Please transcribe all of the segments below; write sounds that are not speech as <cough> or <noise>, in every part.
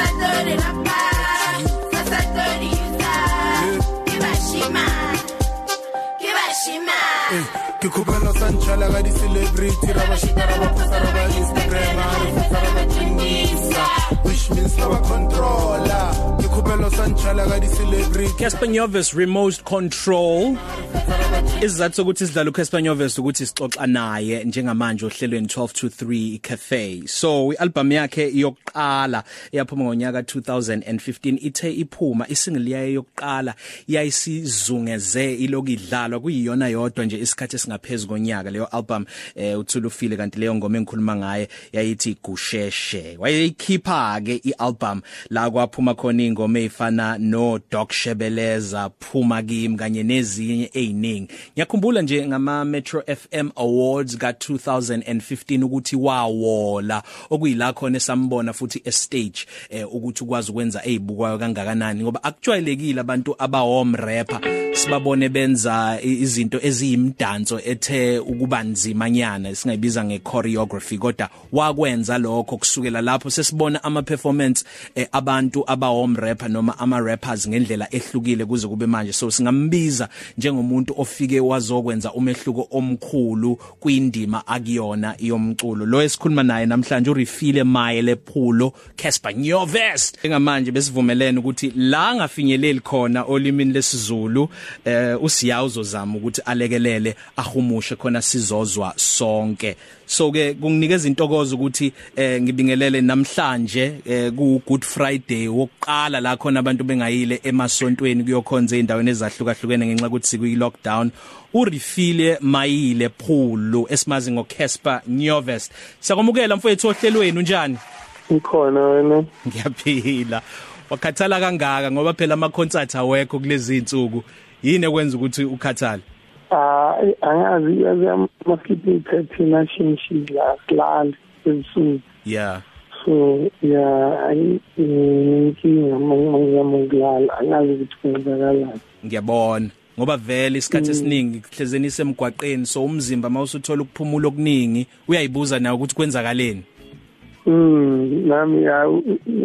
sasatori lapha sasatori yusa kibashima kibashima ke khupela sa ntšhala ka di-celebrity ra ba shita ra ba posta ra ba instagram re fetsa ra ba twenisa which means ra ba controla ke khupelo sa ntšhala ka di-celebrity. Casper Nyovest remote control. Isizathu sokuthi sidlala uCasper Nyovest ukuthi sixoxa naye njengamanje ohlelweni 12 to 3 cafe. So ialbum yakhe yokuqala yaphuma ngonyaka 2015 ithe iphuma isingle yayo yokuqala yayisizungeze ilokidlalwa kuyiyona yodwa nje isikhathi esingaphezulu konyaka leyo album eh uthulufile kanti leyo ngoma engikhuluma ngaye yayithi gusheshe. Wayeyikhipha ke ialbum la kwaphuma khona ingoma ezifana no Doc Shebeleza phuma kimi kanye nezinye eziningi ngiyakhumbula nje ngama Metro FM Awards ka 2015 ukuthi wawola. Okuyila khona esambona futhi e stage eh, ukuthi ukwazi ukwenza ezibukwayo kangakanani ngoba akujwayelekile abantu abahome rapper sibabone benza izinto eziyimdanso ethe ukuba nzima nyana singayibiza nge choreography kodwa wakwenza lokho kusukela lapho sesibona ama performance eh, abantu aba home rapper noma ama rappers ngendlela ehlukile kuze kube manje. So singambiza njengomuntu ofike wazokwenza umehluko omkhulu kwindima akuyona yomculo. Lo esikhuluma naye namhlanje urefile maye lephulo Casper Nyovest njengamanje besivumelene ukuthi la ngafinyeleli khona olimini lesizulu eh usiyawu uzozama ukuthi alekelele ahumushe khona sizozwa sonke. So ke kunginikeza intokozo ukuthi eh ngibingelele namhlanje eh ku Good Friday. Wokuqala la khona abantu bengayile emasontweni kuyokhonza endaweni ezahlukahlukene ngenxa ukuthi sikuyi lockdown urefile mayile phulu esimazi ngo Casper Nyovest. Siyakwamukela mfowethu ohlelweni unjani? Ukhona wena? Ngiyaphila. Wakhathala kangaka ngoba phela ama concert awekho kulezi insuku yini ekwenza ukuthi ukhathale? Ah angazi yazi maskipi 13 nashinshi la silali esuku yeah so yeah ayinkinga mangizama ukulala angazi ukuthi kwenzakalani. Ngiyabona ngoba vele isikhathi esiningi kuhlezeni isemgwaqeni so umzimba mawusuthola ukuphumula okuningi uyayibuza nawe ukuthi kwenzakaleni. Mm nami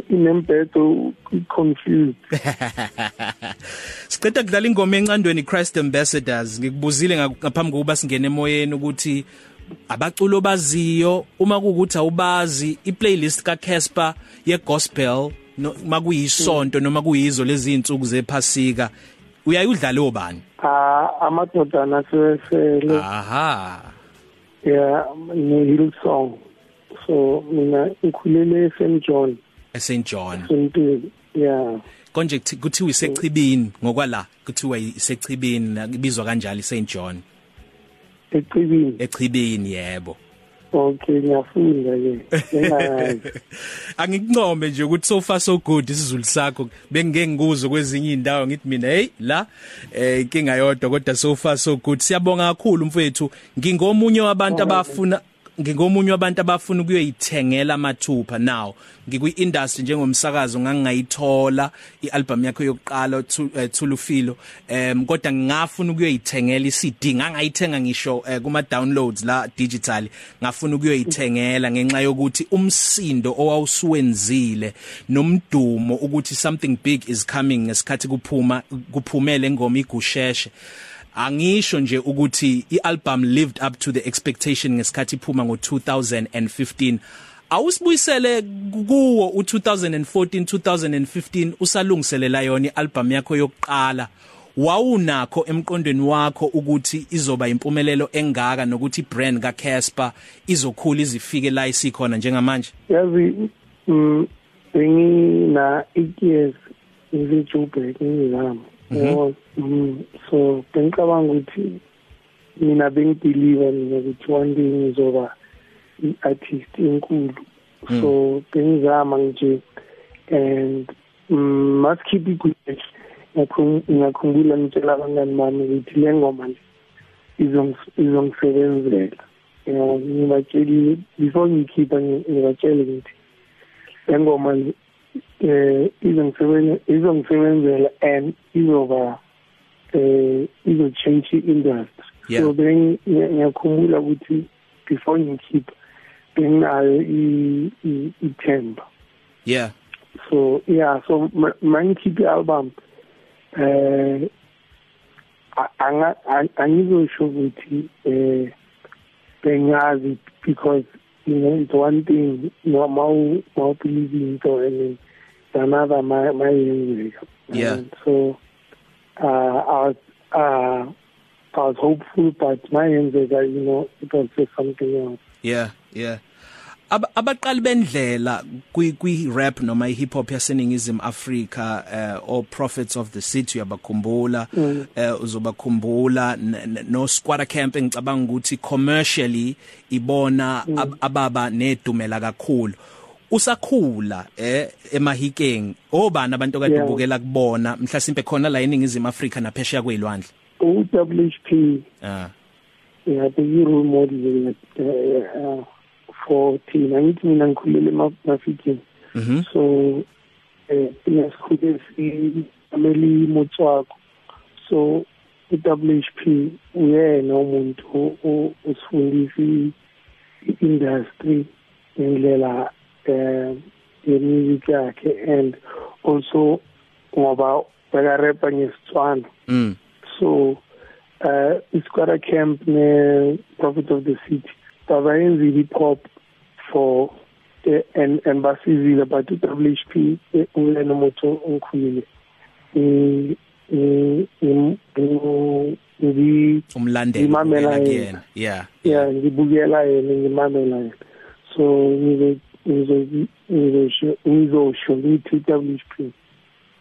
inembhedo confused. <laughs> Siceda kudlala ingoma encandweni Christ Ambassadors. Ngikubuzile ngaphambi kokuba singene emoyeni ukuthi abaculo baziyo. Uma kuukuthi awubazi iplaylist ka Casper ye gospel no makuyisonto noma kuyizo lezi insuku zephasika uyayudlala obani? Ah amadodana sewesele aha. Yeah ne Hillsong so mina ngikhulele eSt John. eSt John. Simpili yeah konje kuthiwa isechibini ngokwala kuthiwa isechibini ibizwa kanjalo iSt John. Ecibini echibini yebo. Okay ngiyafunda ke. <laughs> Angikuncome nje ukuthi so far so good isizulu sakho. Bengeke ngikuzo kwezinye indawo ngithi mina hey la eh inkinga yodwa kodwa so far so good. Siyabonga kakhulu mfowethu. Ngingomunye wabantu abafuna ngingomunye wabantu abafuna ukuyoyithengela amathupha now. Ngikwi-industry njengomsakazo ngangayithola ialbum yakho yokuqala Thulufilo em kodwa ngingafuna ukuyoyithengela iCD ngangayithenga ngisho eh, kuma downloads la digital ngafuna ukuyoyithengela ngenxa yokuthi umsindo owawusuwenzile nomdumo ukuthi something big is coming ngesikhathi kuphuma kuphumele ingoma igusheshe. Angisho nje ukuthi ialbum lived up to the expectation ngesikhathi iphuma ngo2015 awusibuyisele kuwo u2014 2015 usalungiselela yona ialbum yakho yokuqala. Wawunakho emqondweni wakho ukuthi izoba impumelelo engaka nokuthi brand ka Casper izokhula izifike la isikhona njengamanje? Yazi mm, bengina 8 years mm, so bengicabanga ukuthi mina bengibelieve mina ukuthi one day ngizoba i-artist enkulu. So bengizama nje and mm, keep it good ngiyakhumbula ngitshela abangani bami ukuthi le ngoma le izongisebenzela. You ngibatsheli before ngiyikhipha ngibatshele ngithi le ngoma eh izongisebenzela izongisebenzela and izoba eh izo change industry. Yeah. so then ngiyakhumbula ukuthi before ngikhipha benginayo ithemba yeah. So so yeah so mangikhiphe album eh anga angizosho ukuthi eh bengazi because you know it's one thing no mau mau believe into and another my my Yeah. so uh I was uh I was hopeful but my yenzeka you know it was just something else. Yeah yeah. Aba- abaqali bendlela kwi kwi rap noma i hip hop yaseningizimu Africa uh, or prophets of the city uyabakhumbula uh, uzobakhumbula n- n- no squatter camp ngicabanga ukuthi commercially ibona ab, ababa nedumela kakhulu. Usakhula eh emahikeng. Obani abantu kade Yeah. ubukela kubona? Mhlasimpe khona la eningizimu Africa naphesheya kwezilwandle uWHP ah. Yeah the role model uh, uh, for thina. Ngithi mina ngikhulele emafikini mhm. So eh siyasikhule siameli motswako. So uWHP uyena umuntu osifundisa industry ngendlela eh yemusic yakhe and also ngoba bekarepa ngesitswana. Mm. So uh isquatter camp ne prophet of the city babayenza hip hop for eh, and and basizile but uWHP uyena umuntu ongikhulile eh eh ngi umlandeli Ngimamela ubukela yena. kuyena yeah. Yeah ngibukela yena ngimamela yena. So ngizo ngizo ngizosho ngizosho ngithi uWHP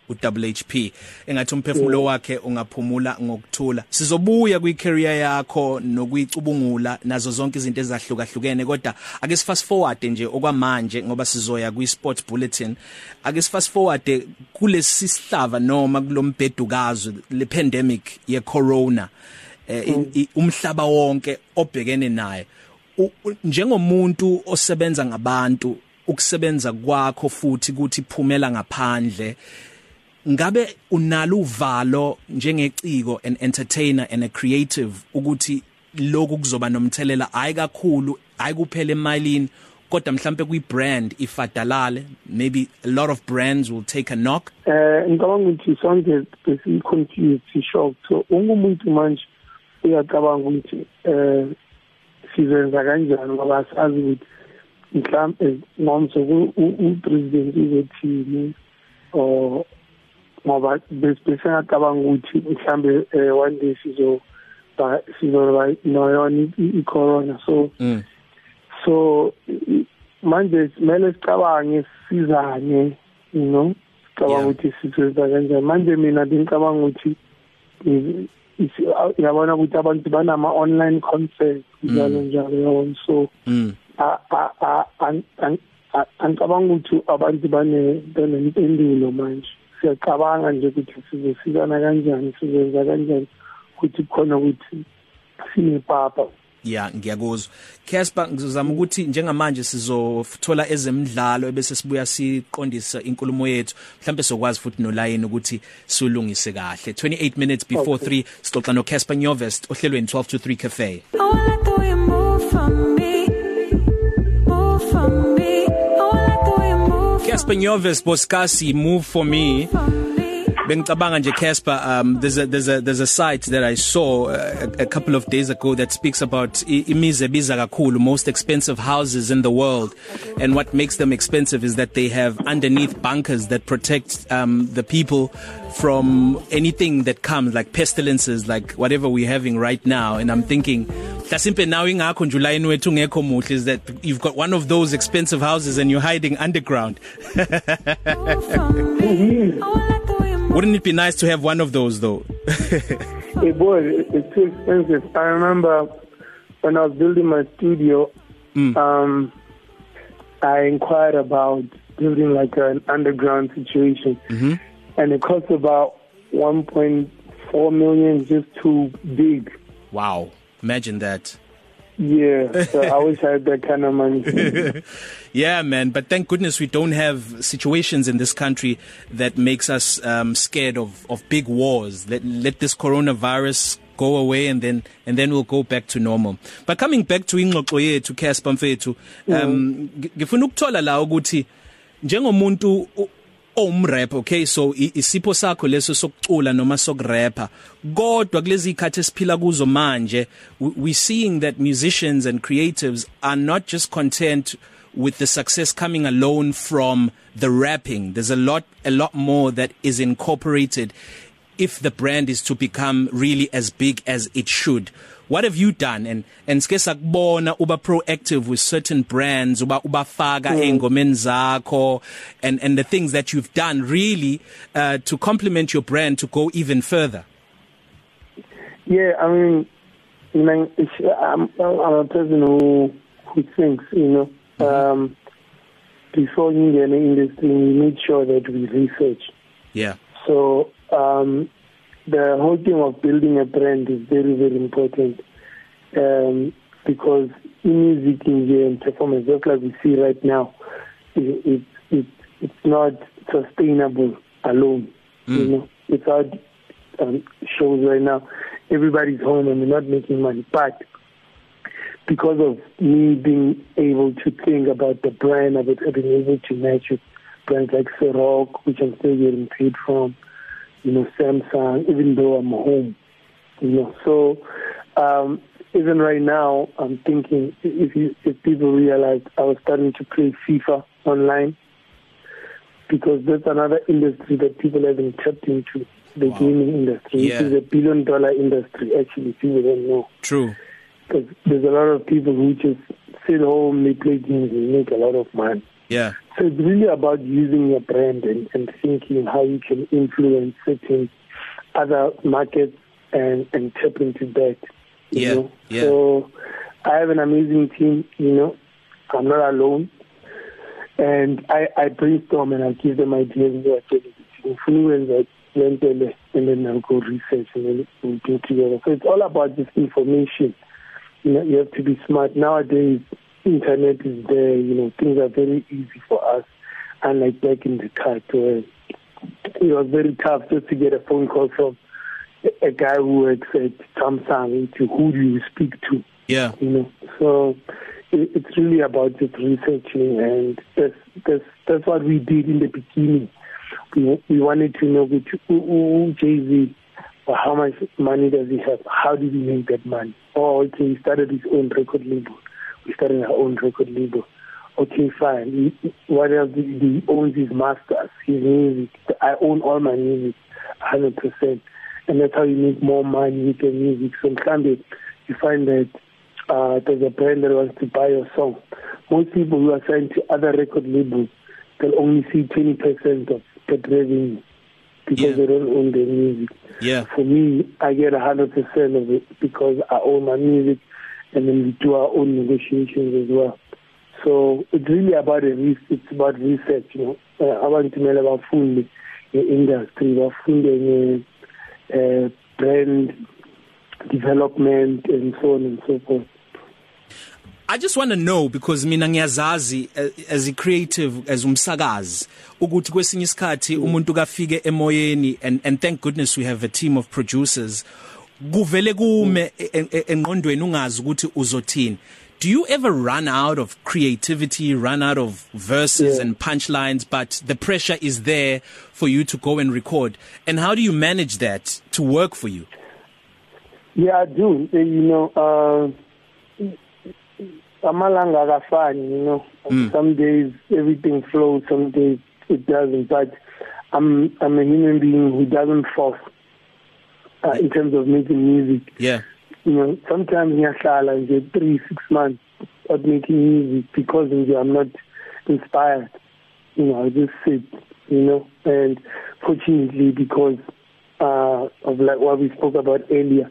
uWHP engathi umphefumulo wakhe ungaphumula ngokuthula sizobuya kwicareer yakho nokuyicubungula nazo zonke izinto ezahlukahlukene kodwa ake sifast forward nje okwamanje ngoba sizoya kwi sports bulletin ake sifast forward kulesi sihlava noma kulombhedukazo le pandemic ye corona eh, i- i- umhlaba wonke obhekene naye U- u- njengomuntu osebenza ngabantu ukusebenza kwakho futhi kuthi phumela ngaphandle ngabe unalo uvalo njengeciko an entertainer and a creative ukuthi lokhu kuzoba nomthelela hayi kakhulu hayi kuphela emalini kodwa mhlambe kwi brand ifadalale maybe a lot of brands will take a knock? Eh ngicabanga ukuthi sonke besi confused si shocked so ungumuntu manje uyacabanga ukuthi eh sizenza kanjani ngoba sazi ukuthi mhlambe ngomso upresident uzothini or ngoba besingacabanga ukuthi mhlambe eh, one day sizo ba sizoba noyona i- i-corona so mm. so i- manje kumele sicabange sizane you know sicabanga Yeah. ukuthi sisenza kanjani manje mina bengicabanga ukuthi i- isi- yabona ukuthi abantu banama online concerts njalo njalo yabona so Mm. a- a- a- an- an- a- angicabanga ukuthi abantu bane banempendulo manje. Siyacabanga nje ukuthi sizosikana kanjani sizenza kanjani ukuthi khona ukuthi sinepapa. Ya ngiyakuzwa Casper ngizozama ukuthi njengamanje sizothola ezemidlalo ebese sibuya siqondisa inkulumo yethu mhlambe sokwazi futhi nolayini ukuthi sulungise kahle 28 minutes before 3 sixoxa no Casper Nyovest ohlelweni 12 to 3 cafe Oh, I like the way you move from me. Move from me. Oh, I like the way you move Casper Nyovest boskasi move for me from me. Bengicabanga nje Casper um there's a there's a there's a site that I saw uh, a, a couple of days ago that speaks about imize biza kakhulu most expensive houses in the world. And what makes them expensive is that they have underneath bunkers that protect um the people from anything that comes like pestilences like whatever we're having right now. And I'm thinking mhlasimpe now ingakho nje ulayini wethu ngekho muhle is that you've got one of those expensive houses and you're hiding underground. <laughs> wouldn't it be nice to have one of those though Hey boy, it- it's too expensive. I remember when I was building my studio, Mm. um, I inquired about building like an underground situation, Mhm. and it cost about 1.4 million just too big. Wow, imagine that. Yeah, so I wish I had that kind of money. <laughs> Yeah, man, but thank goodness we don't have situations in this country that makes us um scared of of big wars. Let let this coronavirus go away and then and then we'll go back to normal. But coming back to ingxoxo yethu Casper Mfethu, um ngi- ngifuna ukuthola la ukuthi njengomuntu omrap okay? So isipho sakho leso sokucula noma sokurapper kodwa kulezi ikhathi esiphila kuzo manje we seeing that musicians and creatives are not just content with the success coming alone from the rapping. There's a lot a lot more that is incorporated if the brand is to become really as big as it should? What have you done? And and sike sakubona uba proactive with certain brands uba ubafaka engomeni zakho and and the things that you've done really uh, to complement your brand to go even further? Yeah, I mean, you know, it's, I'm, I'm a person who who thinks, you know, um, before you get in the industry, we make sure that we research. yeah. So um, the whole thing of building a brand is very, very important um, because in music in here and performance, just like we see right now, it, it, it, it's not sustainable alone. Mm. You know, without um, shows right now, everybody's home and we're not making money. But because of me being able to think about the brand, about being able to match with brands like Ciroc, which I'm still getting paid from, you know, Samsung, even though I'm home, you know. So um, even right now, I'm thinking if you, if people realize I was starting to play FIFA online because that's another industry that people haven't tapped into, the wow. gaming industry, Yeah. which is a billion dollar industry. Actually, people don't know true because there's a lot of people who just sit home, they play games, and make a lot of money. yeah So it's really about using your brand and, and thinking how you can influence certain other markets and, and tap into that. You Yeah, know? yeah. So I have an amazing team, you know. I'm not alone. And I, I brainstorm and I give them ideas and I them, influence that mentally and then I'll go research and then we'll do together. So it's all about this information. You know, you have to be smart. Nowadays, internet is there, you know, things are very easy for us. Unlike back in the cut where it was very tough just to get a phone call from a- guy who works at Samsung to who do you speak to, yeah you know. So it, it's really about just researching and that's, that's, that's what we did in the beginning. We, we wanted to know which, Jay-Z, or how much money does he have? How did he make that money? Oh, okay, he started his own record label. Started our own record label. Okay, fine. What else did he do? He owns his masters, his music. I own all my music, 100%. And that's how you make more money with your music. So in Zambia, you find that uh, there's a brand that wants to buy your song. Most people who are signed to other record labels, they'll only see 20% of that revenue because Yeah. they don't own their music. yeah For me, I get a hundred percent of it because I own my music, and then we do our own negotiations as well. So it's really about a re- it's about research, you know. Uh, abantimele bafunde industry, bafunde uh, brand development and so on and so forth. I just want to know because mina ngiyazazi uh, as a creative as umsakazi ukuthi kwesinye isikhathi umuntu kafike emoyeni and and thank goodness we have a team of producers kuvele kume e- e- engqondweni ungazi ukuthi uzothini do you ever run out of creativity run out of verses Yeah. and punchlines but the pressure is there for you to go and record and how do you manage that to work for you Yeah, I do. Uh, You know, uh, amalanga akafani, you know. Mm. Some days everything flows, some days it doesn't. But I'm I'm a human being who doesn't force uh, in terms of making music. yeah You know, sometimes ngiyahlala nje 3 6 months of making music because nje I'm not inspired. You know, I just sit, you know, and fortunately because uh, of like what we spoke about earlier,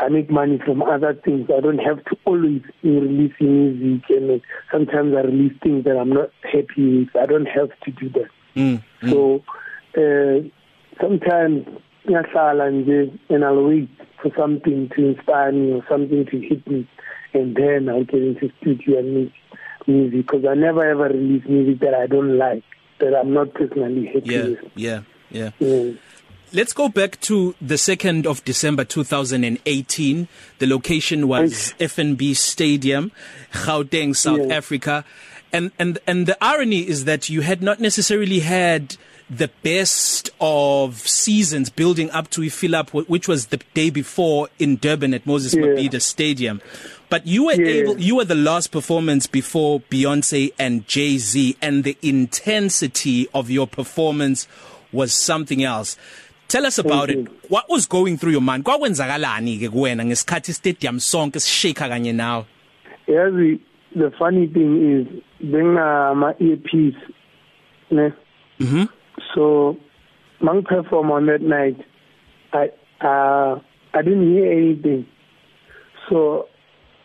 I make money from other things. I don't have to always be releasing music, and sometimes I release things that I'm not happy with. I don't have to do that. mm, mm. So uh, sometimes ngiyahlala nje and I'll wait for something to inspire me or something to hit me, and then I'll get into studio and make music because I never ever release music that I don't like, that I'm not personally happy yeah with. yeah yeah Yeah. Let's go back to the 2nd of December 2018. The location was FNB Stadium, Gauteng, South Yeah. Africa. And and and the irony is that you had not necessarily had the best of seasons building up to fill up which was the day before in Durban at Moses Yeah. Mabhida Stadium but you were Yeah. able you were the last performance before Beyonce and Jay-Z and the intensity of your performance was something else Tell us about it. What was going through your mind? Kwakwenzakalani ke kuwena ngesikhathi stadium sonke sishaka kanye nawe? yazi the funny thing is bengama earpiece ne Mhm. So mang perform on that night i uh i didn't hear anything. So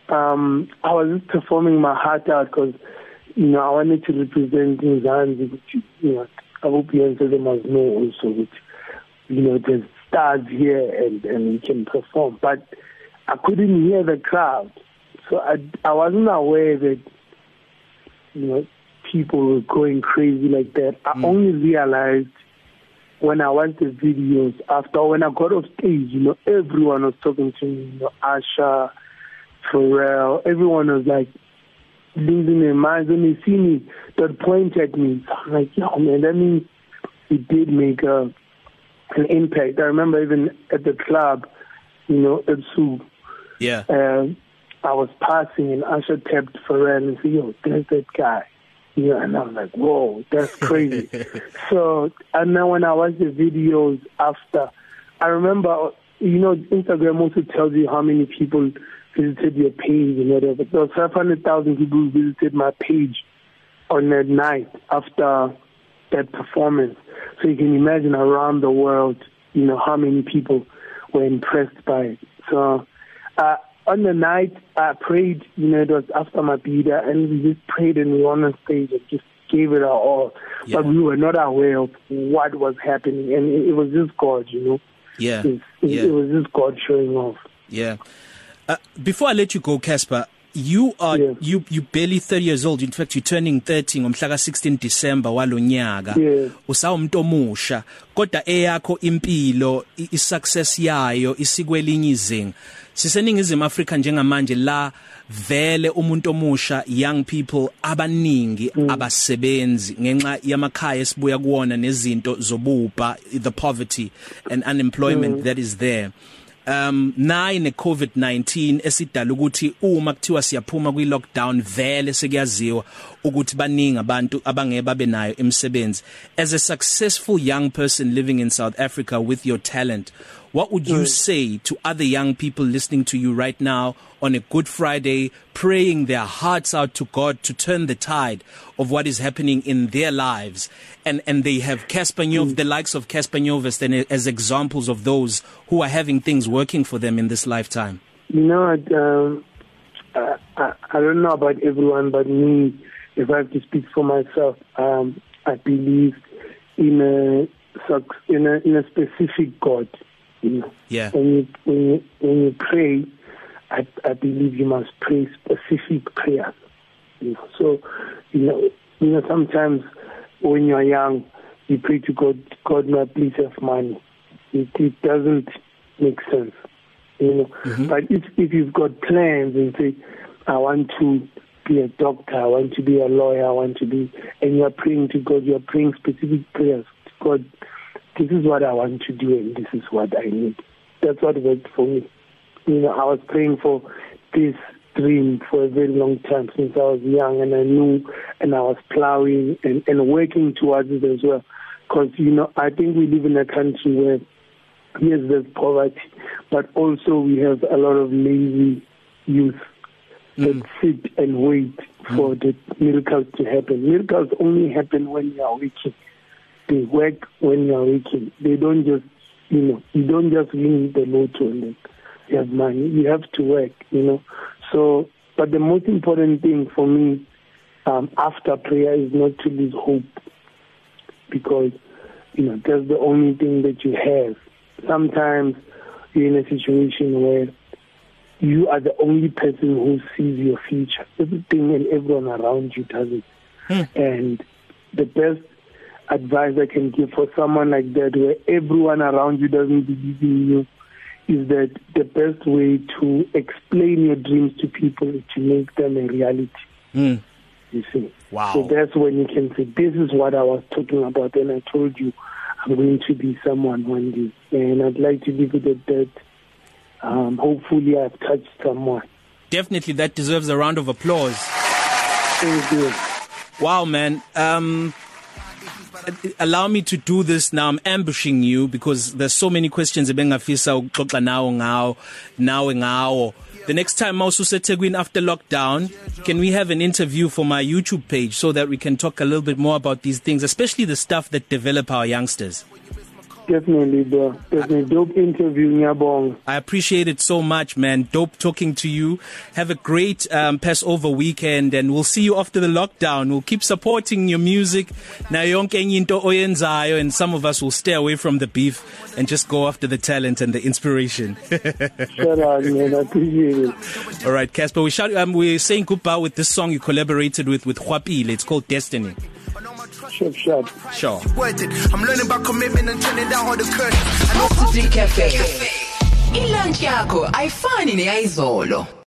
um i was just performing my heart out because you know i wanted to represent Mzansi which you know Beyonce they must know also which you know there's stars here and and we can perform. But i couldn't hear the crowd. So i i wasn't aware that you know people were going crazy like that i mm. only realized when I watched the videos after when I got off stage, you know, everyone was talking to me, you know, Asha, Pharrell, everyone was like losing their minds when they see me, they'd point at me. So I'm like, yo man, that means it did make a an impact. I remember even at the club, you know, at Sue, Yeah. uh, I was passing and Asha tapped Pharrell and said, yo, there's that guy. Know, and I was like, whoa, that's crazy. <laughs> so, and then when I watched the videos after, I remember, you know, Instagram also tells you how many people visited your page and whatever. There was 500,000 people who visited my page on that night after that performance. So you can imagine around the world, you know, how many people were impressed by it. So, uh, on the night, I prayed, you know, it was after my bida, and we just prayed and we were on stage and just gave it our all. Yeah. But we were not aware of what was happening, and it, it was just God, you know. Yeah. It, it, Yeah. it was just God showing off. Yeah. Uh, before I let you go Casper, you are Yeah. you you barely 30 years old. In fact, you're turning 30 ngomhla ka 16 December walonyaka. Yeah. Usawumuntu omusha. Kodwa eyakho impilo, i- i-success yayo isikwelinye izinga. Siseningizimu Afrika njengamanje la vele umuntu omusha young people abaningi abasebenzi ngenxa yamakhaya esibuya kuwona nezinto zobupha the poverty and unemployment that is there um nayi ne COVID-19 esidala ukuthi uma kuthiwa siyaphuma kwi lockdown vele sekuyaziwa ukuthi baningi abantu abangeke babe nayo emsebenzi as a successful young person living in South Africa with your talent what would you say to other young people listening to you right now on a good friday praying their hearts out to God to turn the tide of what is happening in their lives? And and they have Casper Nyov the likes of Casper Nyovest and as examples of those who are having things working for them in this lifetime. You know, um, I, I, I don't know about everyone, but me, if I have to speak for myself, um, I believe in a in a in a specific God. You know, yeah when you when you when you pray, I I believe you must pray specific prayers. You know, so you know you know sometimes when you're young, you pray to God, God, may I please have money. It, it doesn't make sense. You know, mm-hmm. but if if you've got plans and say, I want to be a doctor, I want to be a lawyer, I want to be, and you're praying to God, you're praying specific prayers to God. This is what I want to do, and this is what I need. That's what worked for me. You know, I was praying for this dream for a very long time since I was young, and I knew, and I was plowing and, and working towards it as well. Because you know, I think we live in a country where yes, there's poverty, but also we have a lot of lazy youth that sit and wait for the miracles to happen. Miracles only happen when you are waking. They work when you are waking. They don't just, you know, you don't just win the lotto and then you have money. You have to work, you know. So, but the most important thing for me um, after prayer is not to lose hope because, you know, that's the only thing that you have. Sometimes you're in a situation where you are the only person who sees your future. Everything and everyone around you does it. Hmm. And the best advice I can give for someone like that, where everyone around you doesn't believe in you, is that the best way to explain your dreams to people is to make them a reality. mm. You see. Wow. So that's when you can say, this is what I was talking about. And I told you I'm going to be someone one day. And I'd like to leave it at that. Um, hopefully I've touched someone. Definitely that deserves a round of applause. Thank you. Wow, man. Um allow me to do this now. I'm ambushing you because there's so many questions ebengafisa ukuxoxa nawo ngawo nawe ngawo. The next time mawususeThekwini after lockdown, can we have an interview for my YouTube page so that we can talk a little bit more about these things, especially the stuff that develop our youngsters? Definitely, bro. Definitely. Dope interview, Nyabong. I appreciate it so much, man. Dope talking to you. Have a great um, Passover weekend, and we'll see you after the lockdown. We'll keep supporting your music. Na yonke enye into oyenzayo, and some of us will stay away from the beef and just go after the talent and the inspiration. Shout out, man. I appreciate it. All right, Casper. We shout, um, we're saying goodbye with this song you collaborated with with Khwapile. It's called Destiny. Shop, shop. Sure. worth it. I'm learning about commitment and turning down all the curtains. I know Cafe. Ilunch yakho ayifani neyizolo.